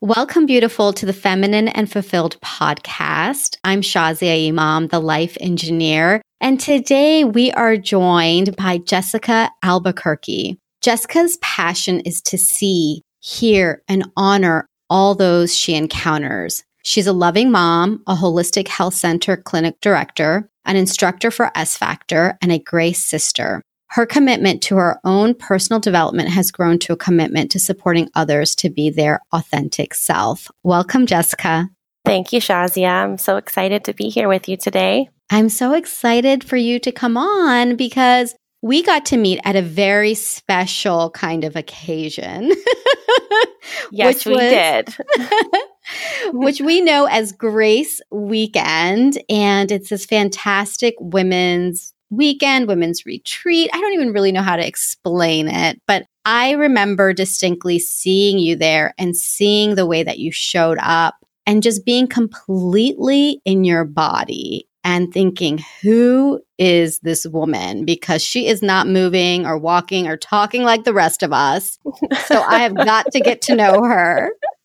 Welcome, beautiful, to the Feminine and Fulfilled podcast. I'm Shazia Imam, the life engineer, and today we are joined by Jessica Albuquerque. Jessica's passion is to see, hear, and honor all those she encounters. She's a loving mom, a holistic health center clinic director, an instructor for S Factor, and a grace sister. Her commitment to her own personal development has grown to a commitment to supporting others to be their authentic self. Welcome, Jessica. Thank you, Shazia. I'm so excited to be here with you today. I'm so excited for you to come on because we got to meet at a very special kind of occasion. yes, we was, did. which we know as Grace Weekend. And it's this fantastic women's weekend, women's retreat. I don't even really know how to explain it, but I remember distinctly seeing you there and seeing the way that you showed up and just being completely in your body and thinking, who is this woman? Because she is not moving or walking or talking like the rest of us. So I have got to get to know her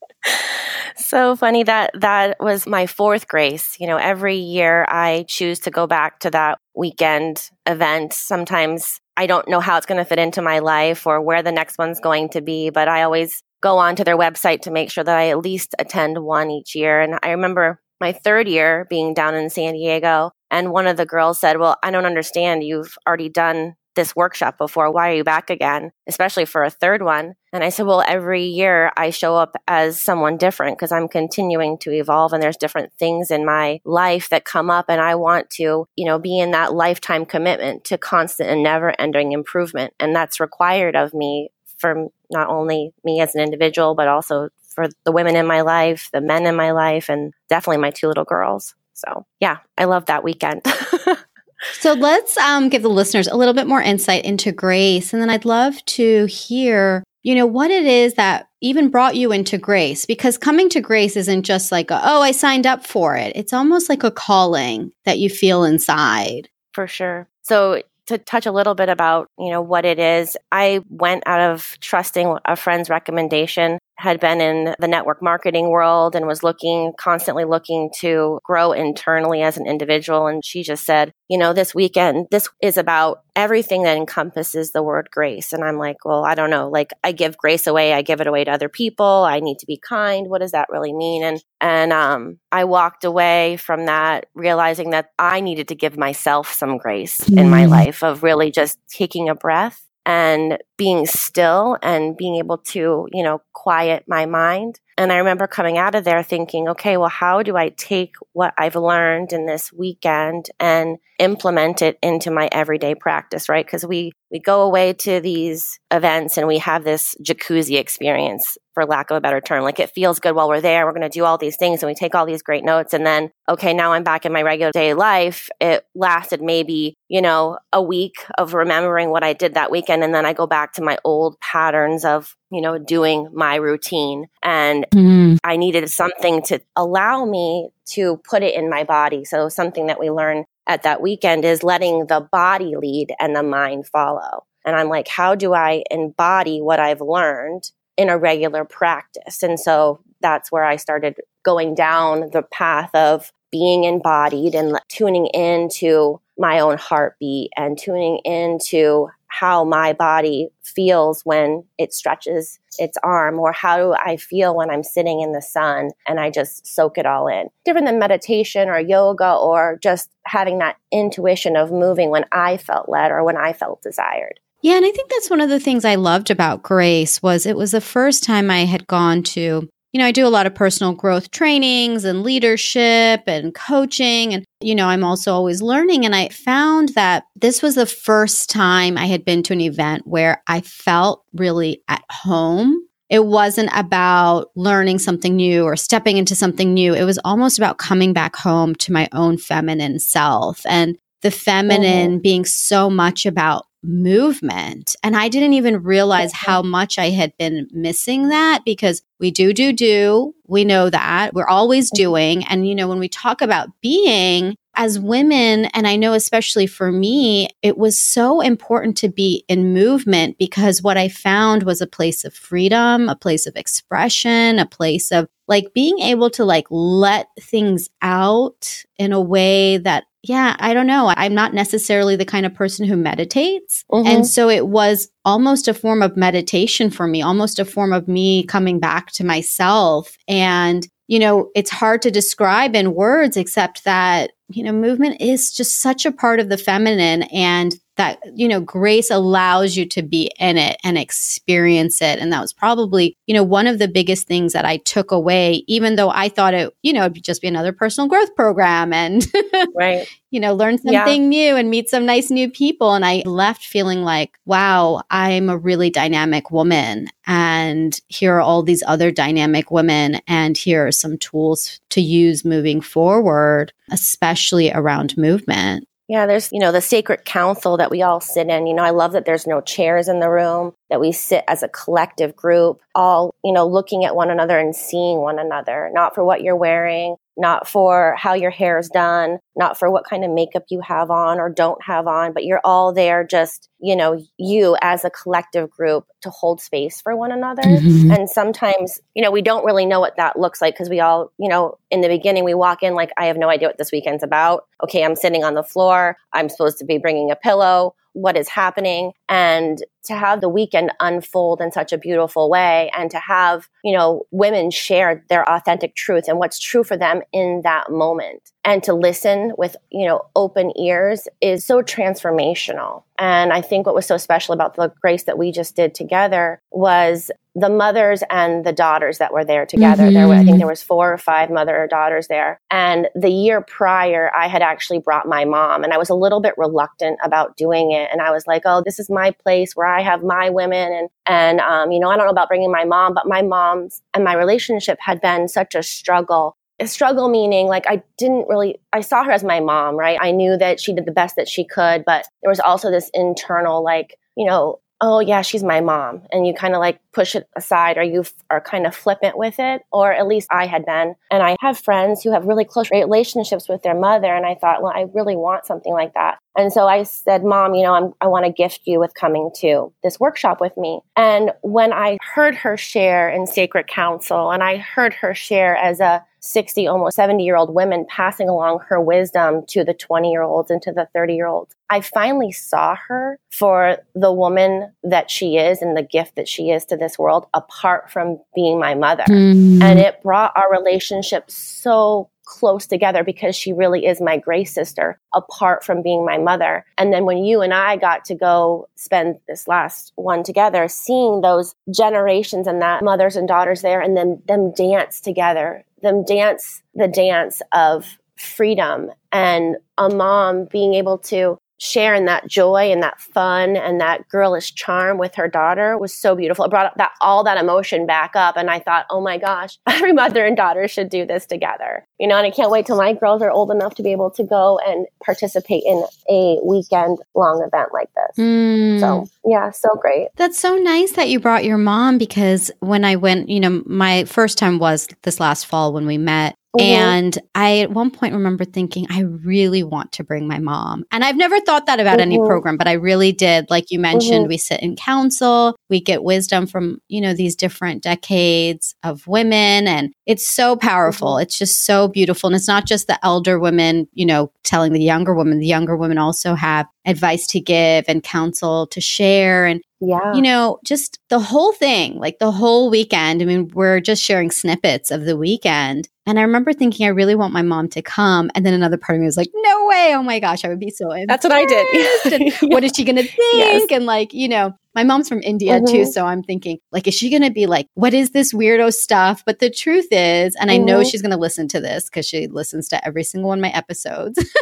so funny that that was my fourth grace. You know, every year I choose to go back to that weekend event. Sometimes I don't know how it's going to fit into my life or where the next one's going to be, but I always go on to their website to make sure that I at least attend one each year. And I remember my third year being down in San Diego, and one of the girls said, Well, I don't understand. You've already done this workshop before. Why are you back again? Especially for a third one. And I said, well, every year I show up as someone different because I'm continuing to evolve and there's different things in my life that come up. And I want to, you know, be in that lifetime commitment to constant and never ending improvement. And that's required of me for not only me as an individual, but also for the women in my life, the men in my life, and definitely my two little girls. So yeah, I love that weekend. So let's um, give the listeners a little bit more insight into grace. And then I'd love to hear, you know, what it is that even brought you into grace. Because coming to grace isn't just like, a, oh, I signed up for it. It's almost like a calling that you feel inside. For sure. So to touch a little bit about, you know, what it is, I went out of trusting a friend's recommendation had been in the network marketing world and was looking, constantly looking to grow internally as an individual. And she just said, you know, this weekend, this is about everything that encompasses the word grace. And I'm like, well, I don't know. Like I give grace away. I give it away to other people. I need to be kind. What does that really mean? And, and, um, I walked away from that realizing that I needed to give myself some grace mm-hmm. in my mm. life of really just taking a breath and being still and being able to, you know, quiet my mind. And I remember coming out of there thinking, okay, well, how do I take what I've learned in this weekend and implement it into my everyday practice, right? Because we, we go away to these events and we have this jacuzzi experience, for lack of a better term. Like it feels good while we're there. We're going to do all these things and we take all these great notes. And then, okay, now I'm back in my regular day life. It lasted maybe, you know, a week of remembering what I did that weekend. And then I go back to my old patterns of, you know, doing my routine. And mm. I needed something to allow me to put it in my body. So something that we learn at that weekend is letting the body lead and the mind follow. And I'm like, how do I embody what I've learned in a regular practice? And so that's where I started going down the path of being embodied and tuning into my own heartbeat and tuning into how my body feels when it stretches its arm or how do I feel when I'm sitting in the sun and I just soak it all in. Different than meditation or yoga or just having that intuition of moving when I felt led or when I felt desired. Yeah, and I think that's one of the things I loved about Grace was it was the first time I had gone to you know, I do a lot of personal growth trainings and leadership and coaching. And, you know, I'm also always learning. And I found that this was the first time I had been to an event where I felt really at home. It wasn't about learning something new or stepping into something new. It was almost about coming back home to my own feminine self and the feminine mm-hmm. being so much about movement. And I didn't even realize how much I had been missing that because we do, do, do. We know that we're always mm-hmm. doing. And, you know, when we talk about being, as women, and I know especially for me, it was so important to be in movement because what I found was a place of freedom, a place of expression, a place of like being able to like let things out in a way that yeah, I don't know. I'm not necessarily the kind of person who meditates. Mm-hmm. And so it was almost a form of meditation for me, almost a form of me coming back to myself. And, you know, it's hard to describe in words, except that, you know, movement is just such a part of the feminine. And that, you know, grace allows you to be in it and experience it. And that was probably, you know, one of the biggest things that I took away, even though I thought it, you know, it'd just be another personal growth program and, right. you know, learn something yeah. new and meet some nice new people. And I left feeling like, wow, I'm a really dynamic woman. And here are all these other dynamic women. And here are some tools to use moving forward, especially around movement. Yeah, there's, you know, the sacred council that we all sit in. You know, I love that there's no chairs in the room, that we sit as a collective group, all, you know, looking at one another and seeing one another, not for what you're wearing, not for how your hair is done, not for what kind of makeup you have on or don't have on, but you're all there just, you know, you as a collective group to hold space for one another. Mm-hmm. And sometimes, you know, we don't really know what that looks like because we all, you know, in the beginning, we walk in like, I have no idea what this weekend's about. Okay, I'm sitting on the floor. I'm supposed to be bringing a pillow what is happening and to have the weekend unfold in such a beautiful way and to have, you know, women share their authentic truth and what's true for them in that moment and to listen with, you know, open ears is so transformational. And I think what was so special about the grace that we just did together was the mothers and the daughters that were there together. Mm-hmm. There were, I think mm-hmm. there was four or five mother or daughters there. And the year prior, I had actually brought my mom and I was a little bit reluctant about doing it. And I was like, oh, this is my place where I have my women. And, and, um, you know, I don't know about bringing my mom, but my mom's and my relationship had been such a struggle a struggle meaning like I didn't really I saw her as my mom, right? I knew that she did the best that she could, but there was also this internal like, you know, oh yeah, she's my mom. And you kind of like push it aside or you f- are kind of flippant with it, or at least I had been. And I have friends who have really close relationships with their mother. And I thought, well, I really want something like that. And so I said, Mom, you know, I'm, I want to gift you with coming to this workshop with me. And when I heard her share in Sacred Council and I heard her share as a 60, almost 70 year old women passing along her wisdom to the 20 year olds and to the 30 year olds. I finally saw her for the woman that she is and the gift that she is to this world apart from being my mother. Mm. And it brought our relationship so close together because she really is my grace sister apart from being my mother. And then when you and I got to go spend this last one together, seeing those generations and that mothers and daughters there and then them dance together them dance the dance of freedom and a mom being able to share in that joy and that fun and that girlish charm with her daughter was so beautiful. It brought that all that emotion back up and I thought, "Oh my gosh, every mother and daughter should do this together." You know, and I can't wait till my girls are old enough to be able to go and participate in a weekend long event like this. Mm. So, yeah, so great. That's so nice that you brought your mom because when I went, you know, my first time was this last fall when we met Mm-hmm. And I at one point remember thinking, I really want to bring my mom. And I've never thought that about mm-hmm. any program, but I really did. Like you mentioned, mm-hmm. we sit in council, we get wisdom from, you know, these different decades of women. And it's so powerful. Mm-hmm. It's just so beautiful. And it's not just the elder women, you know, telling the younger women. The younger women also have advice to give and counsel to share. And yeah. You know, just the whole thing, like the whole weekend. I mean, we're just sharing snippets of the weekend. And I remember thinking, I really want my mom to come. And then another part of me was like, no way. Oh my gosh, I would be so embarrassed. That's what I did. what is she going to think? Yes. And like, you know, my mom's from India mm-hmm. too. So I'm thinking, like, is she going to be like, what is this weirdo stuff? But the truth is, and mm-hmm. I know mm-hmm. she's going to listen to this because she listens to every single one of my episodes.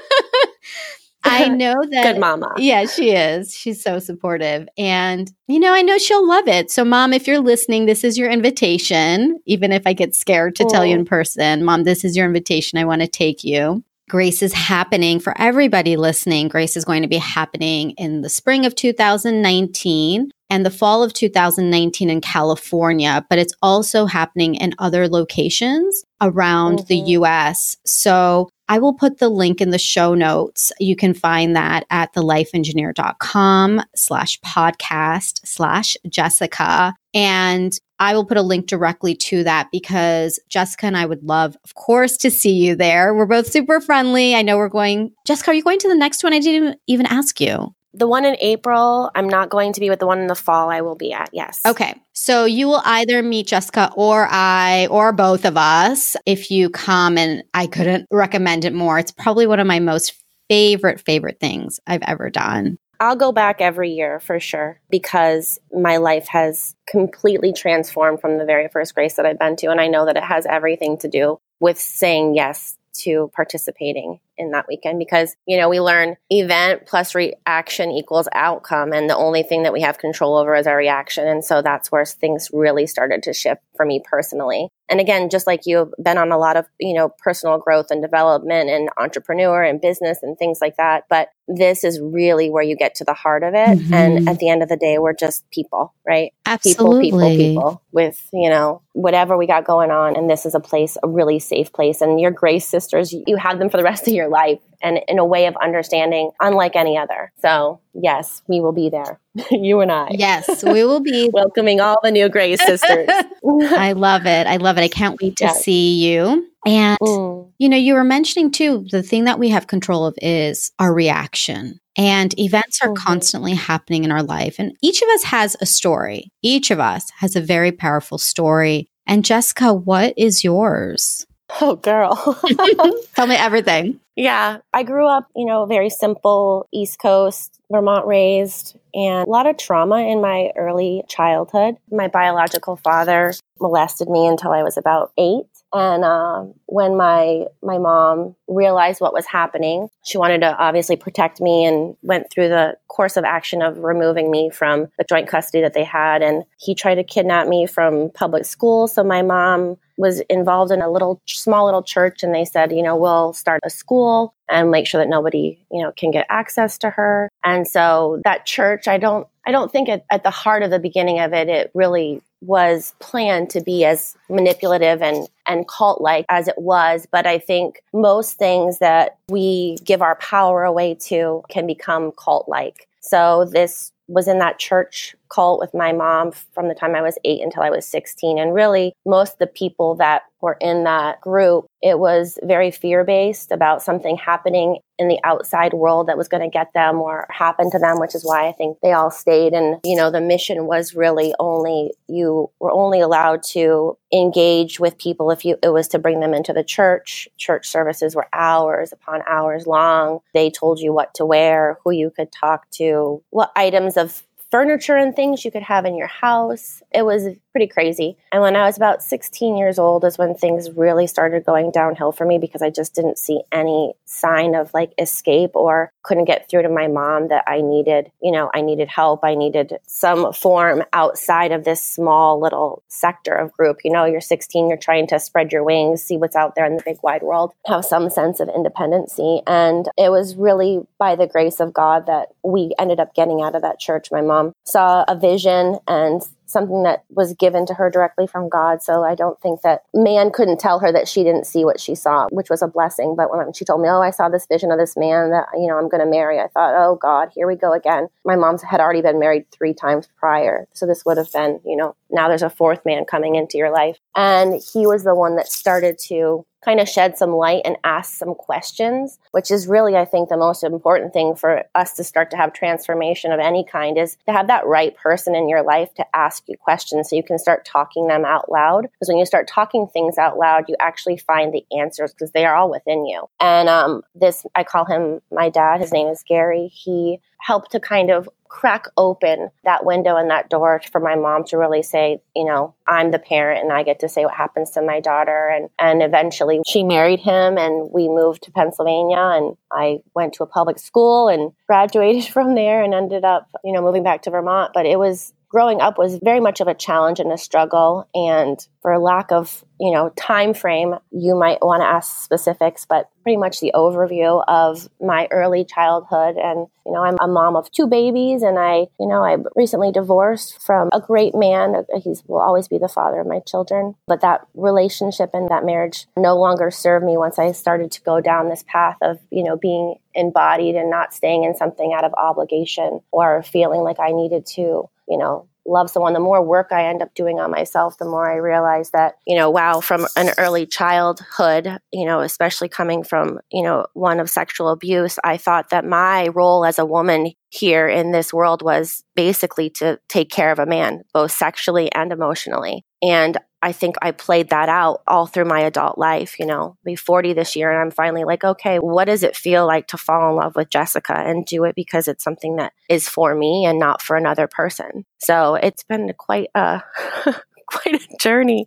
I know that. Good mama. Yeah, she is. She's so supportive. And, you know, I know she'll love it. So, mom, if you're listening, this is your invitation. Even if I get scared to tell you in person, mom, this is your invitation. I want to take you. Grace is happening for everybody listening. Grace is going to be happening in the spring of 2019 and the fall of 2019 in California, but it's also happening in other locations around mm-hmm. the US. So I will put the link in the show notes. You can find that at thelifeengineer.com slash podcast slash Jessica. And I will put a link directly to that because Jessica and I would love, of course, to see you there. We're both super friendly. I know we're going. Jessica, are you going to the next one? I didn't even ask you. The one in April, I'm not going to be, with the one in the fall, I will be at. Yes. Okay. So you will either meet Jessica or I or both of us if you come, and I couldn't recommend it more. It's probably one of my most favorite, favorite things I've ever done. I'll go back every year for sure because my life has completely transformed from the very first grace that I've been to. And I know that it has everything to do with saying yes to participating in that weekend because, you know, we learn event plus reaction equals outcome. And the only thing that we have control over is our reaction. And so that's where things really started to shift for me personally. And again, just like you've been on a lot of, you know, personal growth and development and entrepreneur and business and things like that. But this is really where you get to the heart of it. Mm-hmm. And at the end of the day, we're just people, right? Absolutely. People, people, people with, you know, whatever we got going on. And this is a place, a really safe place. And your Grace sisters, you have them for the rest of your life and in a way of understanding unlike any other. So, yes, we will be there. you and I. Yes, we will be welcoming all the new Grace sisters. I love it. I love it. I can't wait to yes. see you. And, mm. you know, you were mentioning too, the thing that we have control of is our reaction. And events are mm-hmm. constantly happening in our life. And each of us has a story. Each of us has a very powerful story. And Jessica, what is yours? Oh, girl. Tell me everything. Yeah. I grew up, you know, very simple, East Coast, Vermont raised, and a lot of trauma in my early childhood. My biological father molested me until I was about eight. And uh, when my my mom realized what was happening, she wanted to obviously protect me and went through the course of action of removing me from the joint custody that they had. And he tried to kidnap me from public school. So my mom was involved in a little small little church, and they said, you know, we'll start a school and make sure that nobody you know can get access to her. And so that church, I don't I don't think at, at the heart of the beginning of it, it really was planned to be as manipulative and, and cult like as it was. But I think most things that we give our power away to can become cult like. So this was in that church cult with my mom from the time I was eight until I was 16. And really, most of the people that were in that group, it was very fear based about something happening in the outside world that was going to get them or happen to them, which is why I think they all stayed. And, you know, the mission was really only, you were only allowed to engage with people if you, it was to bring them into the church. Church services were hours upon hours long. They told you what to wear, who you could talk to, what items of furniture and things you could have in your house. It was pretty crazy. And when I was about 16 years old is when things really started going downhill for me because I just didn't see any sign of like escape or couldn't get through to my mom that I needed, you know, I needed help. I needed some form outside of this small little sector of group. You know, you're 16, you're trying to spread your wings, see what's out there in the big wide world, have some sense of independency. And it was really by the grace of God that we ended up getting out of that church. My mom saw a vision and something that was given to her directly from God. So I don't think that man couldn't tell her that she didn't see what she saw, which was a blessing. But when she told me, Oh, I saw this vision of this man that, you know, I'm going to marry, I thought, Oh God, here we go again. My mom had already been married three times prior. So this would have been, you know, now there's a fourth man coming into your life. And he was the one that started to kind of shed some light and ask some questions, which is really, I think, the most important thing for us to start to have transformation of any kind is to have that right person in your life to ask you questions so you can start talking them out loud. Because when you start talking things out loud, you actually find the answers because they are all within you. And um, this, I call him my dad. His name is Gary. He helped to kind of crack open that window and that door for my mom to really say, you know, I'm the parent and I get to say what happens to my daughter. And, and eventually she married him and we moved to Pennsylvania and I went to a public school and graduated from there and ended up, you know, moving back to Vermont. But it was, growing up was very much of a challenge and a struggle. And for lack of, you know, time frame, you might want to ask specifics, but pretty much the overview of my early childhood. And, you know, I'm a mom of two babies and I, you know, I recently divorced from a great man. He will always be the father of my children. But that relationship and that marriage no longer served me once I started to go down this path of, you know, being embodied and not staying in something out of obligation or feeling like I needed to, you know, love someone, the more work I end up doing on myself, the more I realize that, you know, wow, from an early childhood, you know, especially coming from, you know, one of sexual abuse, I thought that my role as a woman here in this world was basically to take care of a man, both sexually and emotionally. And I think I played that out all through my adult life. You know, I'll be 40 this year, and I'm finally like, okay, what does it feel like to fall in love with Jessica and do it because it's something that is for me and not for another person? So it's been quite a quite a journey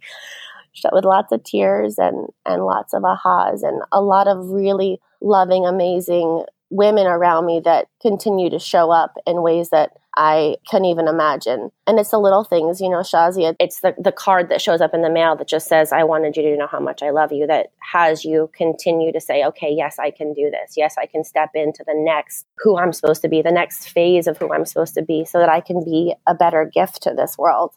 with lots of tears and and lots of ahas and a lot of really loving, amazing women around me that continue to show up in ways that I couldn't even imagine. And it's the little things, you know, Shazia, it's the, the card that shows up in the mail that just says, I wanted you to know how much I love you, that has you continue to say, okay, yes, I can do this. Yes, I can step into the next who I'm supposed to be, the next phase of who I'm supposed to be, so that I can be a better gift to this world.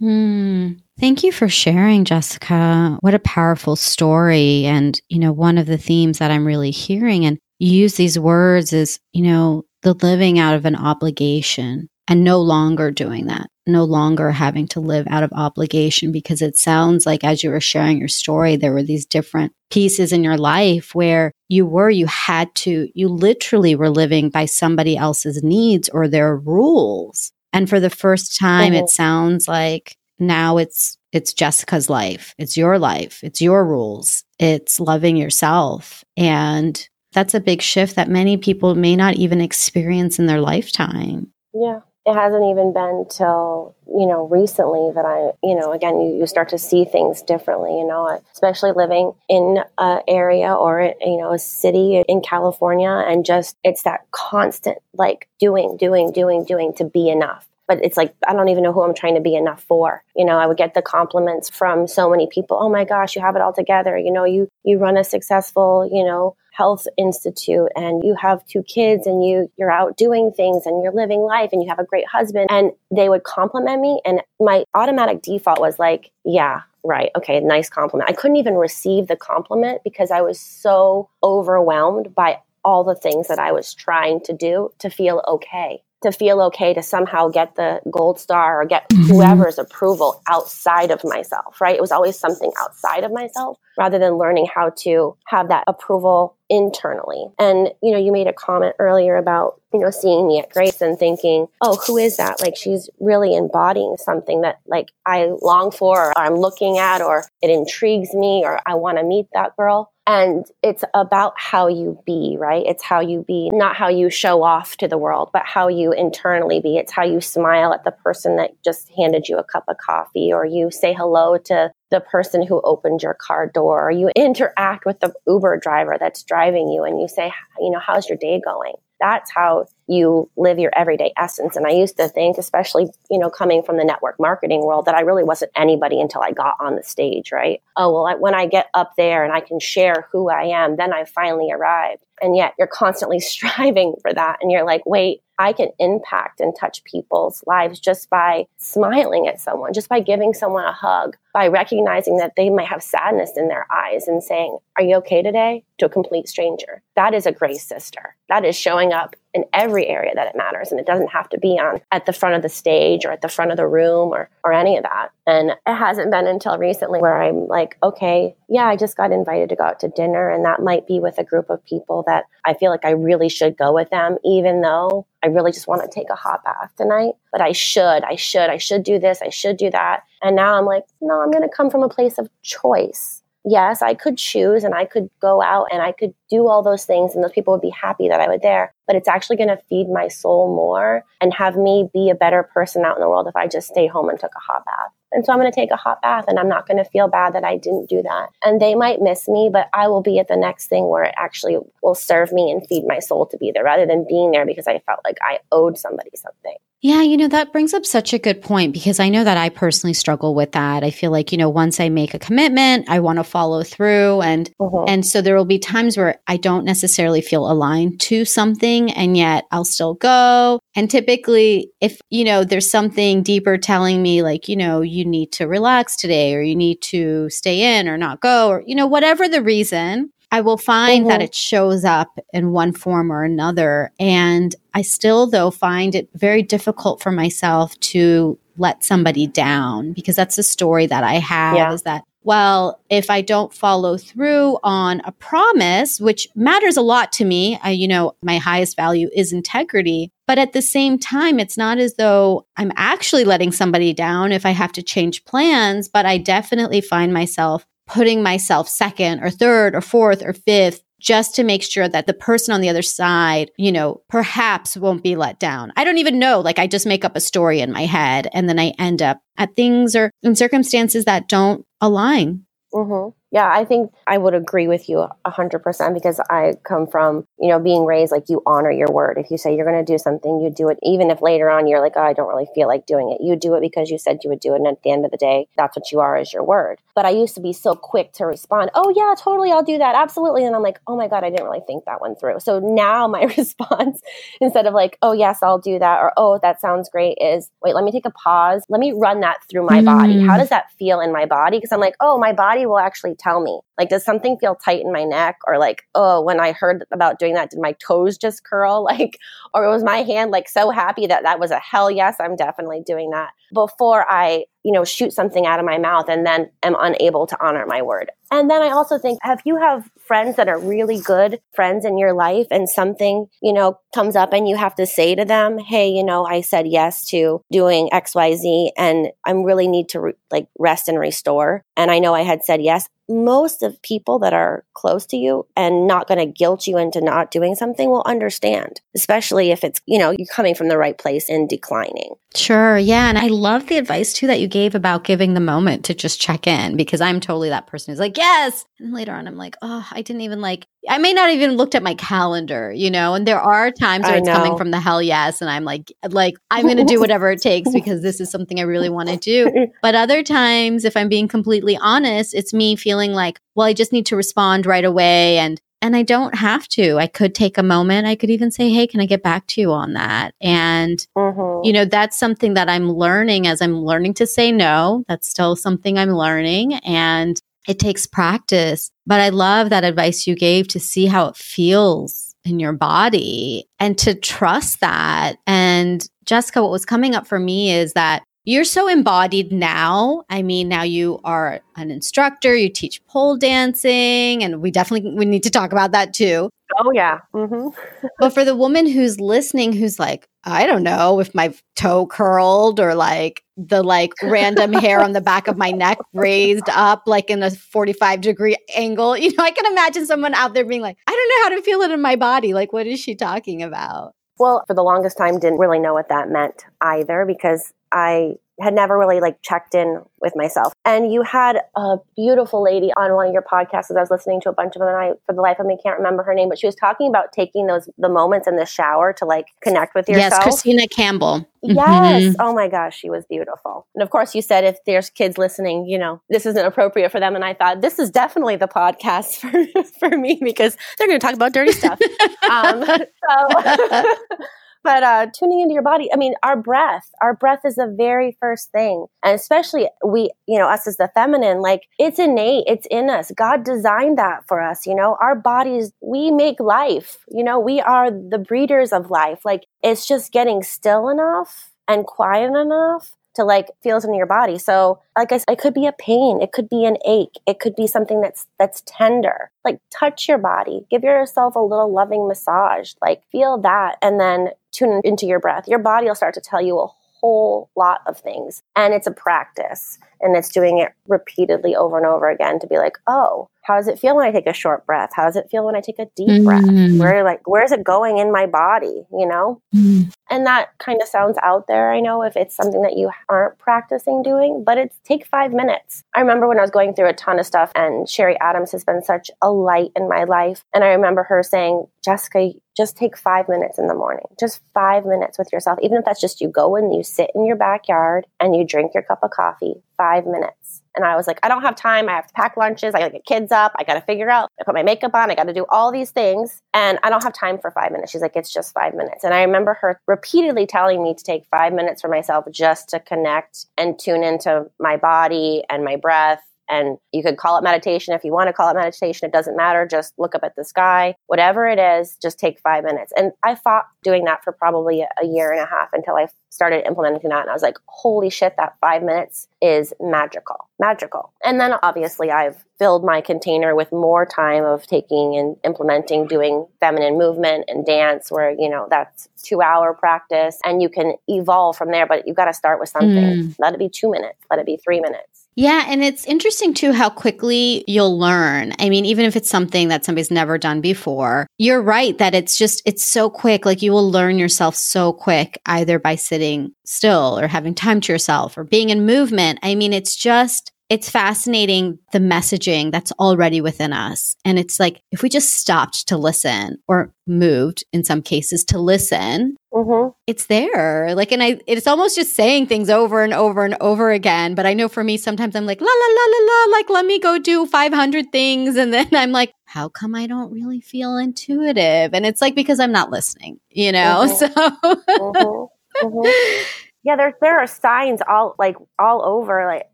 Mm. Thank you for sharing, Jessica. What a powerful story. And, you know, one of the themes that I'm really hearing, and use these words is, you know, the living out of an obligation and no longer doing that, no longer having to live out of obligation because it sounds like as you were sharing your story, there were these different pieces in your life where you were, you had to, you literally were living by somebody else's needs or their rules. And for the first time, mm-hmm. it sounds like now it's it's Jessica's life. It's your life. It's your rules. It's loving yourself. And that's a big shift that many people may not even experience in their lifetime. Yeah. It hasn't even been till, you know, recently that I, you know, again, you, you start to see things differently, you know, especially living in an area or, you know, a city in California and just, it's that constant like doing, doing, doing, doing to be enough but it's like I don't even know who I'm trying to be enough for. You know, I would get the compliments from so many people. Oh my gosh, you have it all together. You know, you you run a successful, you know, health institute and you have two kids and you you're out doing things and you're living life and you have a great husband and they would compliment me and my automatic default was like yeah right okay nice compliment. I couldn't even receive the compliment because i was so overwhelmed by all the things that i was trying to do to feel okay to feel okay to somehow get the gold star or get mm-hmm. whoever's approval outside of myself, right? It was always something outside of myself rather than learning how to have that approval internally. And, you know, you made a comment earlier about, you know, seeing me at Grace and thinking, oh, who is that? Like she's really embodying something that like I long for or I'm looking at or it intrigues me or I want to meet that girl. And it's about how you be, right? It's how you be, not how you show off to the world, but how you internally be. It's how you smile at the person that just handed you a cup of coffee, or you say hello to the person who opened your car door, or you interact with the Uber driver that's driving you and you say, you know, how's your day going? That's how you live your everyday essence. And I used to think, especially, you know, coming from the network marketing world, that I really wasn't anybody until I got on the stage, right? Oh, well, I, when I get up there and I can share who I am, then I finally arrived. And yet you're constantly striving for that. And you're like, wait, I can impact and touch people's lives just by smiling at someone, just by giving someone a hug, by recognizing that they might have sadness in their eyes and saying, Are you okay today? to a complete stranger. That is a grace sister. That is showing up in every area that it matters. And it doesn't have to be on at the front of the stage or at the front of the room or, or any of that. And it hasn't been until recently where I'm like, okay, yeah, I just got invited to go out to dinner. And that might be with a group of people that I feel like I really should go with them, even though I really just want to take a hot bath tonight. But I should, I should, I should do this, I should do that. And now I'm like, no, I'm going to come from a place of choice yes, I could choose and I could go out and I could do all those things and those people would be happy that I was there. But it's actually going to feed my soul more and have me be a better person out in the world if I just stayed home and took a hot bath. And so I'm going to take a hot bath and I'm not going to feel bad that I didn't do that. And they might miss me, but I will be at the next thing where it actually will serve me and feed my soul to be there rather than being there because I felt like I owed somebody something. Yeah, you know, that brings up such a good point because I know that I personally struggle with that. I feel like, you know, once I make a commitment, I want to follow through and uh-huh. and so there will be times where I don't necessarily feel aligned to something and yet I'll still go. And typically if, you know, there's something deeper telling me like, you know, you need to relax today or you need to stay in or not go or you know, whatever the reason, I will find mm-hmm. that it shows up in one form or another. And I still, though, find it very difficult for myself to let somebody down because that's a story that I have yeah. is that well, if I don't follow through on a promise, which matters a lot to me, I, you know, my highest value is integrity. But at the same time, it's not as though I'm actually letting somebody down if I have to change plans, but I definitely find myself putting myself second or third or fourth or fifth just to make sure that the person on the other side, you know, perhaps won't be let down. I don't even know. Like I just make up a story in my head and then I end up at things or in circumstances that don't align. Mm-hmm. Yeah, I think I would agree with you 100% because I come from, you know, being raised like you honor your word. If you say you're going to do something, you do it. Even if later on you're like, oh, I don't really feel like doing it. You do it because you said you would do it. And at the end of the day, that's what you are is your word. But I used to be so quick to respond, oh, yeah, totally, I'll do that. Absolutely. And I'm like, oh my God, I didn't really think that one through. So now my response, instead of like, oh, yes, I'll do that, or oh, that sounds great, is wait, let me take a pause. Let me run that through my mm. body. How does that feel in my body? Because I'm like, oh, my body will actually tell me. Like, does something feel tight in my neck? Or like, oh, when I heard about doing that, did my toes just curl? Like, or was my hand like so happy that that was a hell yes, I'm definitely doing that before I you know, shoot something out of my mouth and then am unable to honor my word. And then I also think, have you have friends that are really good friends in your life and something, you know, comes up and you have to say to them, Hey, you know, I said yes to doing XYZ and I really need to re- like rest and restore. And I know I had said yes. Most of people that are close to you and not going to guilt you into not doing something will understand, especially if it's, you know, you're coming from the right place and declining. Sure. Yeah. And I love the advice too that you gave about giving the moment to just check in because I'm totally that person who's like, yes. And later on, I'm like, oh, I didn't even like, I may not even looked at my calendar, you know, and there are times where I it's know. coming from the hell yes. And I'm like, like, I'm going to do whatever it takes because this is something I really want to do. But other times, if I'm being completely honest, it's me feeling like, well, I just need to respond right away. And and I don't have to. I could take a moment. I could even say, Hey, can I get back to you on that? And, mm-hmm. you know, that's something that I'm learning as I'm learning to say no. That's still something I'm learning and it takes practice. But I love that advice you gave to see how it feels in your body and to trust that. And Jessica, what was coming up for me is that you're so embodied now. I mean, now you are an instructor, you teach pole dancing, and we definitely we need to talk about that too. Oh yeah. Mm-hmm. but for the woman who's listening, who's like, I don't know if my toe curled or like the like random hair on the back of my neck raised up like in a 45 degree angle. You know, I can imagine someone out there being like, I don't know how to feel it in my body. Like, what is she talking about? Well, for the longest time, didn't really know what that meant either because I had never really like checked in with myself. And you had a beautiful lady on one of your podcasts as I was listening to a bunch of them and I for the life of me can't remember her name, but she was talking about taking those the moments in the shower to like connect with yourself. Yes, Christina Campbell. Yes. Mm-hmm. Oh my gosh, she was beautiful. And of course you said if there's kids listening, you know, this isn't appropriate for them. And I thought this is definitely the podcast for for me because they're gonna talk about dirty stuff. um, so but uh, tuning into your body, I mean, our breath, our breath is the very first thing. And especially we, you know, us as the feminine, like it's innate, it's in us. God designed that for us, you know, our bodies, we make life, you know, we are the breeders of life. Like it's just getting still enough and quiet enough to like feels in your body. So like I said, it could be a pain, it could be an ache, it could be something that's that's tender. Like touch your body, give yourself a little loving massage, like feel that, and then tune into your breath. Your body will start to tell you a whole lot of things, and it's a practice, and it's doing it repeatedly over and over again to be like, oh, how does it feel when I take a short breath? How does it feel when I take a deep mm-hmm. breath? Where like where is it going in my body? You know, mm-hmm. and that kind of sounds out there. I know if it's something that you aren't practicing doing, but it's take five minutes. I remember when I was going through a ton of stuff, and Sherry Adams has been such a light in my life, and I remember her saying, Jessica, just take five minutes in the morning, just five minutes with yourself. Even if that's just you go and you sit in your backyard and you drink your cup of coffee, five minutes. And I was like, I don't have time. I have to pack lunches. I got to get kids up. I got to figure out, I put my makeup on. I got to do all these things. And I don't have time for five minutes. She's like, it's just five minutes. And I remember her repeatedly telling me to take five minutes for myself just to connect and tune into my body and my breath and you could call it meditation if you want to call it meditation. It doesn't matter. Just look up at the sky. Whatever it is, just take five minutes. And I fought doing that for probably a year and a half until I started implementing that. And I was like, holy shit, that five minutes is magical, magical. And then obviously I've filled my container with more time of taking and implementing, doing feminine movement and dance, where, you know, that's two hour practice and you can evolve from there. But you've got to start with something. Mm. Let it be two minutes, let it be three minutes. Yeah, and it's interesting too how quickly you'll learn. I mean, even if it's something that somebody's never done before, you're right that it's just, it's so quick. Like you will learn yourself so quick, either by sitting still or having time to yourself or being in movement. I mean, it's just, it's fascinating the messaging that's already within us. And it's like if we just stopped to listen or moved in some cases to listen, mm-hmm. it's there. Like, and I, it's almost just saying things over and over and over again. But I know for me, sometimes I'm like, la, la, la, la, la, like, let me go do 500 things. And then I'm like, how come I don't really feel intuitive? And it's like, because I'm not listening, you know? Mm-hmm. So. mm-hmm. yeah there there are signs all like all over like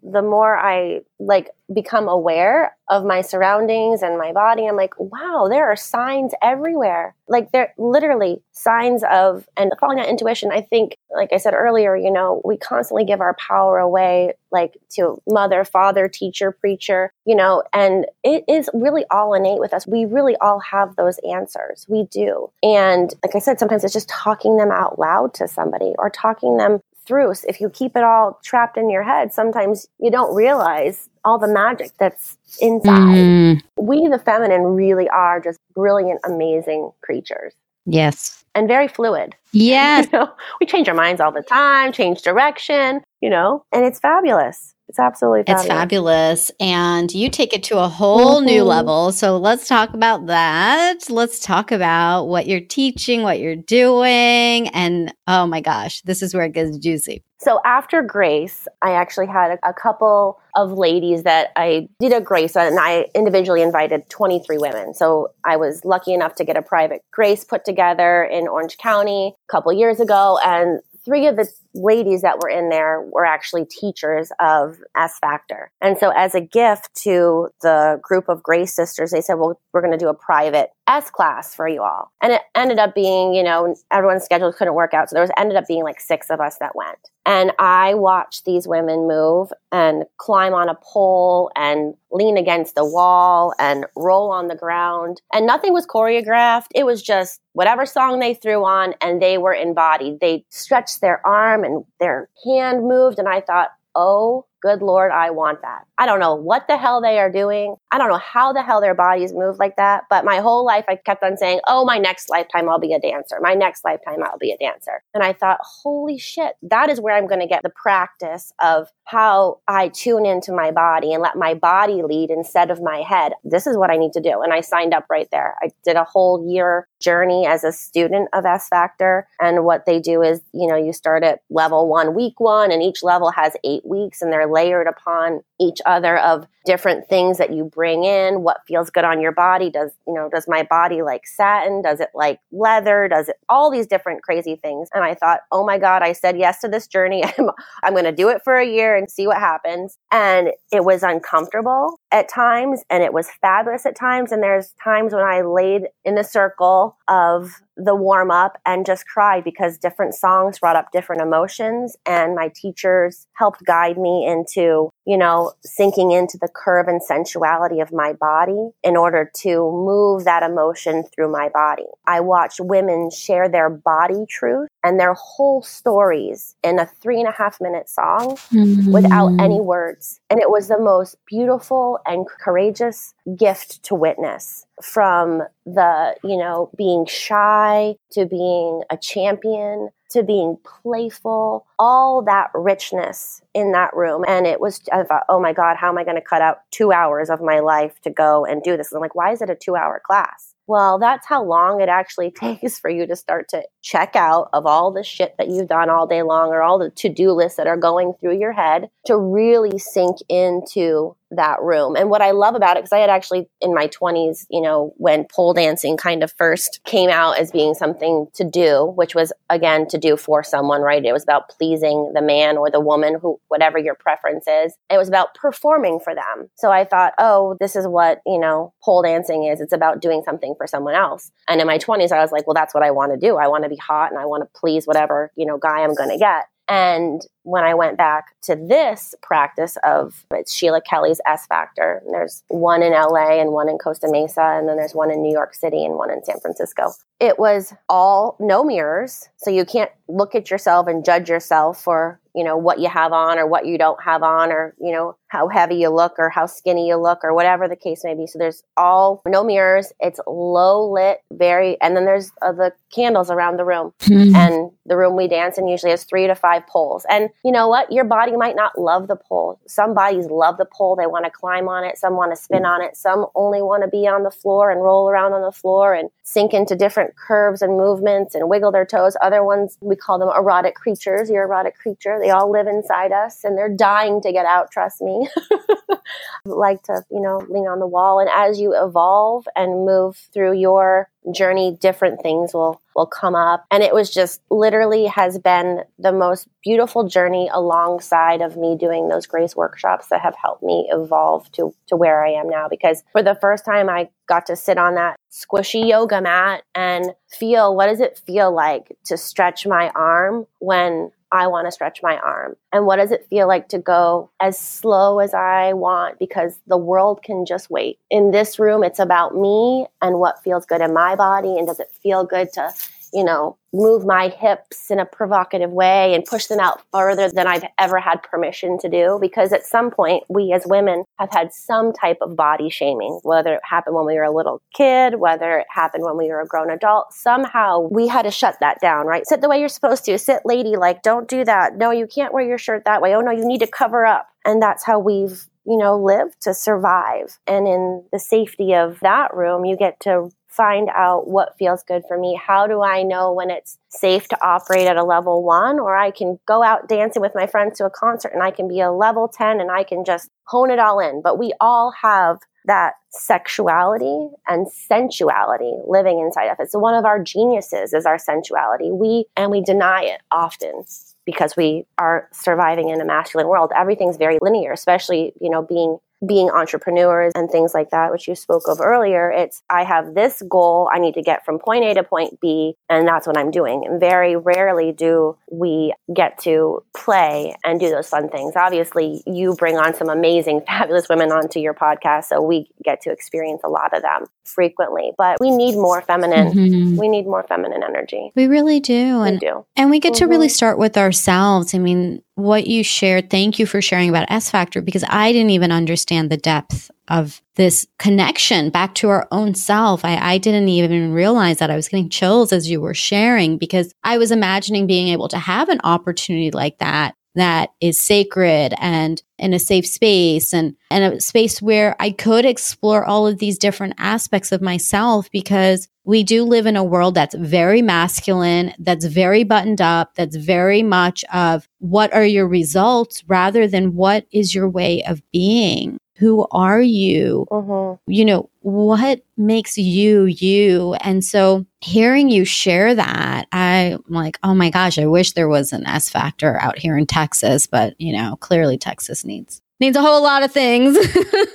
the more i like become aware of my surroundings and my body i'm like wow there are signs everywhere. Like there literally signs of and following that intuition i think like i said earlier you know we constantly give our power away like to mother father teacher preacher you know and it is really all innate with us. We really all have those answers. We do. And like i said sometimes it's just talking them out loud to somebody or talking them through. If you keep it all trapped in your head, sometimes you don't realize all the magic that's inside. Mm. We, the feminine, really are just brilliant, amazing creatures. Yes. And very fluid. Yes. you know, we change our minds all the time, change direction, you know, and it's fabulous. It's absolutely fabulous. It's fabulous. And you take it to a whole mm-hmm. new level. So let's talk about that. Let's talk about what you're teaching, what you're doing. And oh my gosh, this is where it gets juicy. So after Grace, I actually had a, a couple of ladies that I did a Grace and I individually invited 23 women. So I was lucky enough to get a private Grace put together in Orange County a couple years ago. And three of the ladies that were in there were actually teachers of S Factor. And so, as a gift to the group of Grace sisters, they said, Well, we're going to do a private S class for you all. And it ended up being, you know, everyone's schedule couldn't work out. So, there was ended up being like six of us that went. And I watched these women move and climb on a pole and lean against the wall and roll on the ground. And nothing was choreographed. It was just whatever song they threw on and they were embodied. They stretched their and their hand moved. And I thought, oh Good Lord, I want that. I don't know what the hell they are doing. I don't know how the hell their bodies move like that. But my whole life, I kept on saying, oh, my next lifetime, I'll be a dancer. My next lifetime, I'll be a dancer. And I thought, holy shit, that is where I'm going to get the practice of how I tune into my body and let my body lead instead of my head. This is what I need to do. And I signed up right there. I did a whole year journey as a student of S Factor. And what they do is, you know, you start at level one, week one, and each level has eight weeks and they're layered upon each other of different things that you bring in. What feels good on your body? Does you know does my body like satin? Does it like leather? Does it all these different crazy things. And i thought oh my god i said yes to this journey. I'm, I'm going to do it for a year and see what happens. And it was uncomfortable at times and it was fabulous at times. And there's times when i laid in the circle of the warm up and just cried because different songs brought up different emotions and my teachers helped guide me into you know sinking into the curve and sensuality of my body in order to move that emotion through my body. I watched women share their body truth and their whole stories in a three and a half minute song mm-hmm. without any words. And it was the most beautiful and courageous gift to witness from the, you know, being shy to being a champion to being playful, all that richness in that room. And it was, I thought, oh my God, how am I going to cut out two hours of my life to go and do this? And I'm like, why is it a two hour class? Well, that's how long it actually takes for you to start to check out of all the shit that you've done all day long or all the to do lists that are going through your head to really sink into that room. And what I love about it, because I had actually in my 20s, you know, when pole dancing kind of first came out as being something to do, which was again to do for someone, right? It was about pleasing the man or the woman, who, whatever your preference is. It was about performing for them. So I thought, oh, this is what, you know, pole dancing is. It's about doing something for someone else. And in my 20s, I was like, well, that's what I want to do. I want to be hot and I want to please whatever, you know, guy I'm going to get. And when I went back to this practice of it's Sheila Kelley's S Factor, there's one in LA and one in Costa Mesa, and then there's one in New York City and one in San Francisco. It was all no mirrors, so you can't look at yourself and judge yourself for you know what you have on or what you don't have on or you know how heavy you look or how skinny you look or whatever the case may be. So there's all no mirrors. It's low lit very and then there's uh, the candles around the room. Mm-hmm. and the room we dance in usually has three to five poles. And you know what? Your body might not love the pole. Some bodies love the pole. They want to climb on it. Some want to spin on it. Some only want to be on the floor and roll around on the floor and sink into different curves and movements and wiggle their toes. Other ones we call them erotic creatures. Your erotic creature. They all live inside us and they're dying to get out, trust me. like to, you know, lean on the wall. And as you evolve and move through your journey, different things will will come up. And it was just literally has been the most beautiful journey alongside of me doing those grace workshops that have helped me evolve to to where I am now. Because for the first time I got to sit on that squishy yoga mat and feel what does it feel like to stretch my arm when I want to stretch my arm? And what does it feel like to go as slow as I want because the world can just wait? In this room, it's about me and what feels good in my body. And does it feel good to you know, move my hips in a provocative way and push them out further than I've ever had permission to do. Because at some point, we as women have had some type of body shaming, whether it happened when we were a little kid, whether it happened when we were a grown adult. Somehow we had to shut that down, right? Sit the way you're supposed to. Sit lady like, don't do that. No, you can't wear your shirt that way. Oh, no, you need to cover up. And that's how we've you know, live to survive. And in the safety of that room, you get to find out what feels good for me. How do I know when it's safe to operate at a level one, or I can go out dancing with my friends to a concert and I can be a level 10 and I can just hone it all in. But we all have that sexuality and sensuality living inside of us. So one of our geniuses is our sensuality. We and we deny it often because we are surviving in a masculine world. Everything's very linear, especially, you know, being being entrepreneurs and things like that, which you spoke of earlier, it's I have this goal I need to get from point A to point B, and that's what I'm doing. And very rarely do we get to play and do those fun things. Obviously, you bring on some amazing, fabulous women onto your podcast, so we get to experience a lot of them frequently. But we need more feminine. Mm-hmm. We need more feminine energy. We really do. We and, do. And we get mm-hmm. to really start with ourselves. I mean, what you shared, thank you for sharing about S Factor because I didn't even understand the depth of this connection back to our own self. I, I, didn't even realize that I was getting chills as you were sharing because I was imagining being able to have an opportunity like that that is sacred and in a safe space and, and a space where I could explore all of these different aspects of myself because we do live in a world that's very masculine, that's very buttoned up, that's very much of what are your results rather than what is your way of being. Who are you? Mm-hmm. You know, what makes you you? And so hearing you share that, I'm like, oh my gosh, I wish there was an S factor out here in Texas, but you know, clearly Texas needs needs a whole lot of things.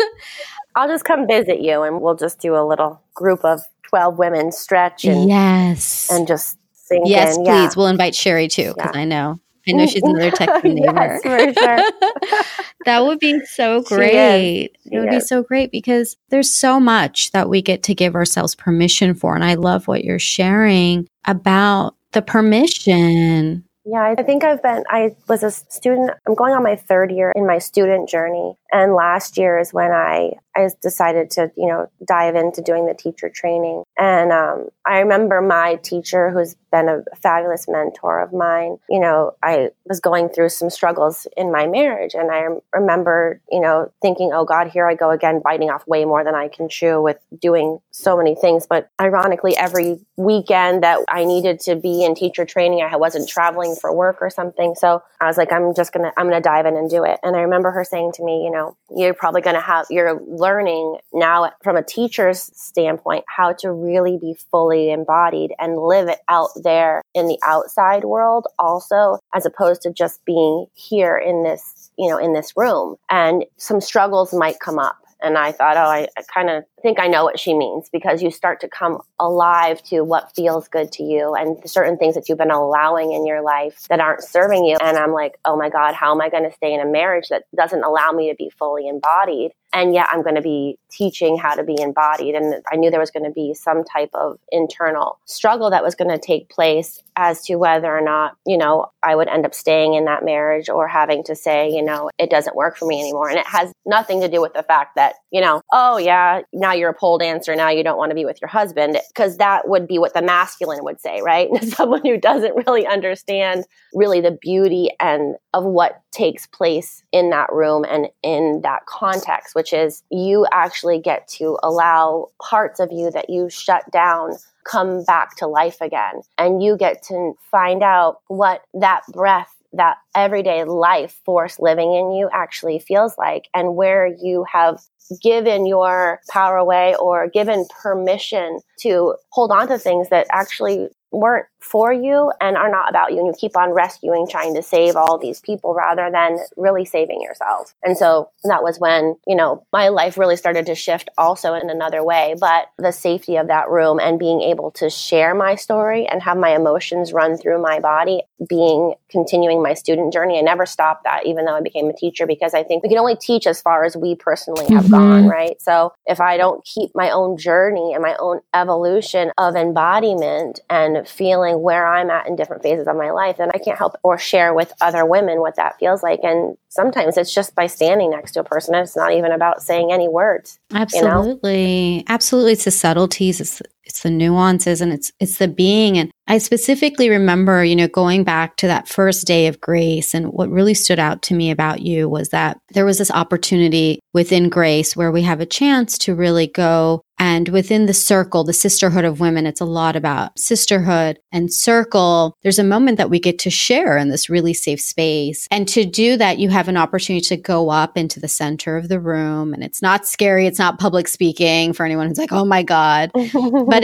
I'll just come visit you and we'll just do a little group of 12 women stretch and yes and just sink yes in. please Yeah. we'll invite sherry too because Yeah. i know i know she's another texting neighbor yes, sure. that would be so great. She It would be so great because there's so much that we get to give ourselves permission for. And I love what you're sharing about the permission. Yeah, I think I've been, I was a student, I'm going on my third year in my student journey. And last year is when I, I decided to, you know, dive into doing the teacher training. And um, I remember my teacher, who's been a fabulous mentor of mine, you know, I was going through some struggles in my marriage. And I remember, you know, thinking, oh God, here I go again, biting off way more than I can chew with doing so many things. But ironically, every weekend that I needed to be in teacher training, I wasn't traveling for work or something. So I was like, I'm just going to, I'm going to dive in and do it. And I remember her saying to me, you know, you're probably going to have, you're learning now from a teacher's standpoint how to really be fully embodied and live it out there in the outside world also, as opposed to just being here in this, you know, in this room. And some struggles might come up. And I thought, oh, I, I kind of think I know what she means because you start to come alive to what feels good to you and certain things that you've been allowing in your life that aren't serving you. And I'm like, oh my God, how am I going to stay in a marriage that doesn't allow me to be fully embodied? And yet I'm going to be teaching how to be embodied. And I knew there was going to be some type of internal struggle that was going to take place as to whether or not, you know, I would end up staying in that marriage or having to say, you know, it doesn't work for me anymore. And it has nothing to do with the fact that, you know, oh yeah, now you're a pole dancer. Now you don't want to be with your husband because that would be what the masculine would say, right? Someone who doesn't really understand really the beauty and of what takes place in that room and in that context, which is you actually get to allow parts of you that you shut down come back to life again. And you get to find out what that breath that everyday life force living in you actually feels like and where you have given your power away or given permission to hold on to things that actually weren't for you and are not about you and you keep on rescuing trying to save all these people rather than really saving yourself. And so that was when you know my life really started to shift also in another way but the safety of that room and being able to share my story and have my emotions run through my body being continuing my student journey. I never stopped that even though i became a teacher because i think we can only teach as far as we personally have mm-hmm. Mhm. gone right so if i don't keep my own journey and my own evolution of embodiment and feeling where I'm at in different phases of my life, then I can't help or share with other women what that feels like. And sometimes it's just by standing next to a person. It's not even about saying any words. Absolutely. Absolutely. It's the subtleties, it's it's the nuances and it's it's the being. And I specifically remember, you know, going back to that first day of grace and what really stood out to me about you was that there was this opportunity within grace where we have a chance to really go and within the circle, the sisterhood of women, it's a lot about sisterhood and circle. There's a moment that we get to share in this really safe space. And to do that, you have an opportunity to go up into the center of the room. And it's not scary. It's not public speaking for anyone who's like, oh my God. But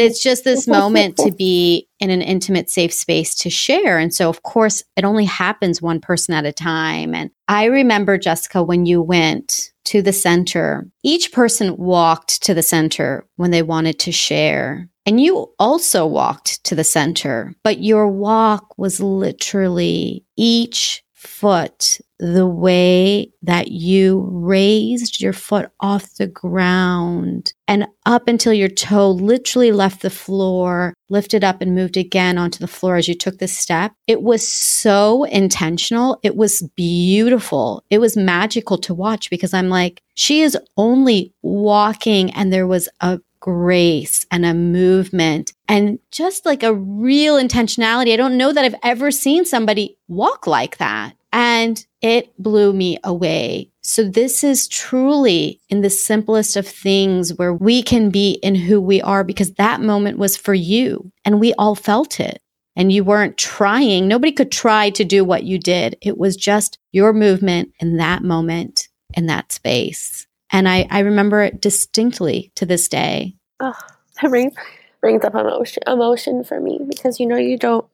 it's just this moment to be in an intimate, safe space to share. And so, of course, it only happens one person at a time. And I remember, Jessica, when you went to the center, each person walked to the center when they wanted to share. And you also walked to the center, but your walk was literally each foot the way that you raised your foot off the ground and up until your toe literally left the floor, lifted up and moved again onto the floor as you took this step. It was so intentional. It was beautiful. It was magical to watch because I'm like, she is only walking and there was a grace and a movement and just like a real intentionality. I don't know that I've ever seen somebody walk like that. And it blew me away. So, this is truly in the simplest of things where we can be in who we are because that moment was for you and we all felt it. And you weren't trying. Nobody could try to do what you did. It was just your movement in that moment, in that space. And I, I remember it distinctly to this day. Oh, that brings, brings up emotion, emotion for me because you know you don't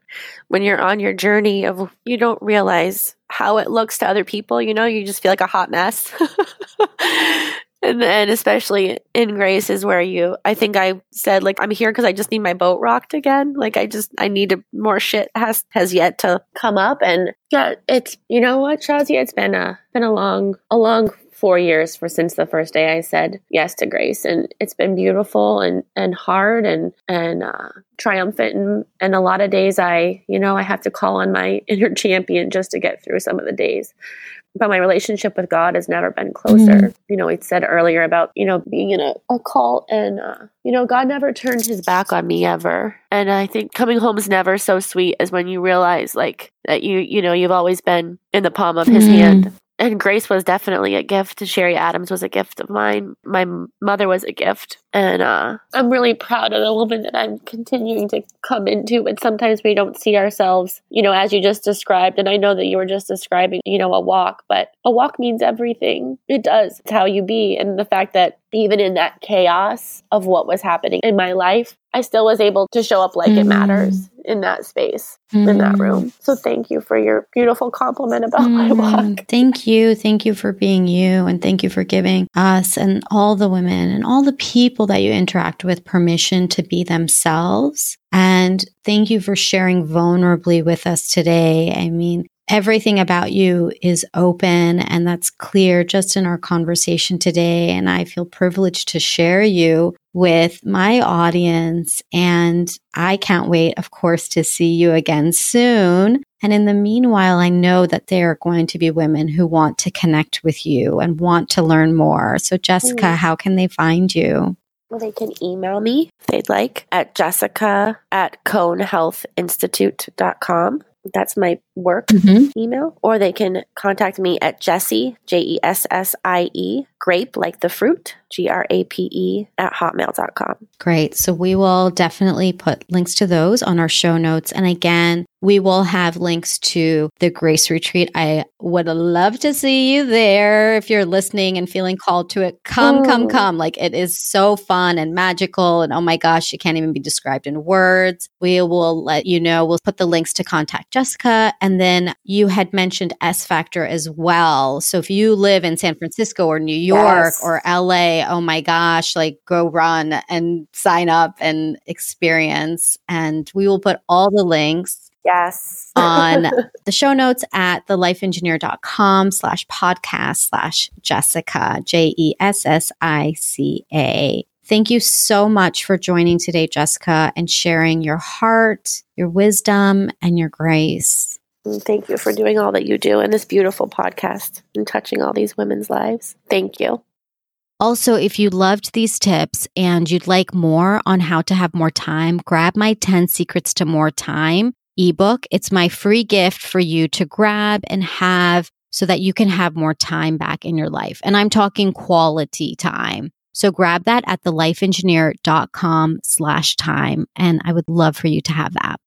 when you're on your journey of you don't realize how it looks to other people. You know, you just feel like a hot mess. and then especially in grace is where you i think i said like i'm here because i just need my boat rocked again like i just i need to, more shit has has yet to come up and yeah it's you know what shazia it's been a been a long a long four years for since the first day I said yes to Grace, and it's been beautiful and and hard and and uh, triumphant, and and a lot of days I you know I have to call on my inner champion just to get through some of the days but my relationship with God has never been closer. Mm-hmm. You know, he said earlier about, you know, being in a, a cult and, uh, you know, God never turned his back on me ever. And I think coming home is never so sweet as when you realize like that you, you know, you've always been in the palm of his mm-hmm. hand and grace was definitely a gift sherry adams was a gift of mine. My mother was a gift and uh, i'm really proud of the woman that i'm continuing to come into and sometimes we don't see ourselves you know as you just described and i know that you were just describing you know a walk but a walk means everything. It does. It's how you be and the fact that even in that chaos of what was happening in my life I still was able to show up like mm. it matters in that space, mm. in that room. Mm. So thank you for your beautiful compliment about mm. my walk. Thank you. Thank you for being you. And thank you for giving us and all the women and all the people that you interact with permission to be themselves. And thank you for sharing vulnerably with us today. I mean, everything about you is open and that's clear just in our conversation today. And I feel privileged to share you with my audience. And I can't wait, of course, to see you again soon. And in the meanwhile, I know that there are going to be women who want to connect with you and want to learn more. So, Jessica, mm. how can they find you? Well, they can email me if they'd like at jessica at conehealthinstitute.com. That's my work mm-hmm. email. Or they can contact me at Jessie, J E S S I E, grape like the fruit, G R A P E, at hotmail.com. Great. So we will definitely put links to those on our show notes. And again, we will have links to the Grace Retreat. I would love to see you there if you're listening and feeling called to it. Come, oh. come, come. Like it is so fun and magical. And oh my gosh, it can't even be described in words. We will let you know. We'll put the links to contact Jessica. And then you had mentioned S Factor as well. So if you live in San Francisco or New York yes. or LA, oh my gosh, like go run and sign up and experience. And we will put all the links Yes. on the show notes at thelifeengineer.com slash podcast slash Jessica, J E S S I C A. Thank you so much for joining today, Jessica, and sharing your heart, your wisdom, and your grace. Thank you for doing all that you do in this beautiful podcast and touching all these women's lives. Thank you. Also, if you loved these tips and you'd like more on how to have more time, grab my 10 secrets to more time ebook. It's my free gift for you to grab and have so that you can have more time back in your life. And I'm talking quality time. So grab that at thelifeengineer.com slash time. And I would love for you to have that.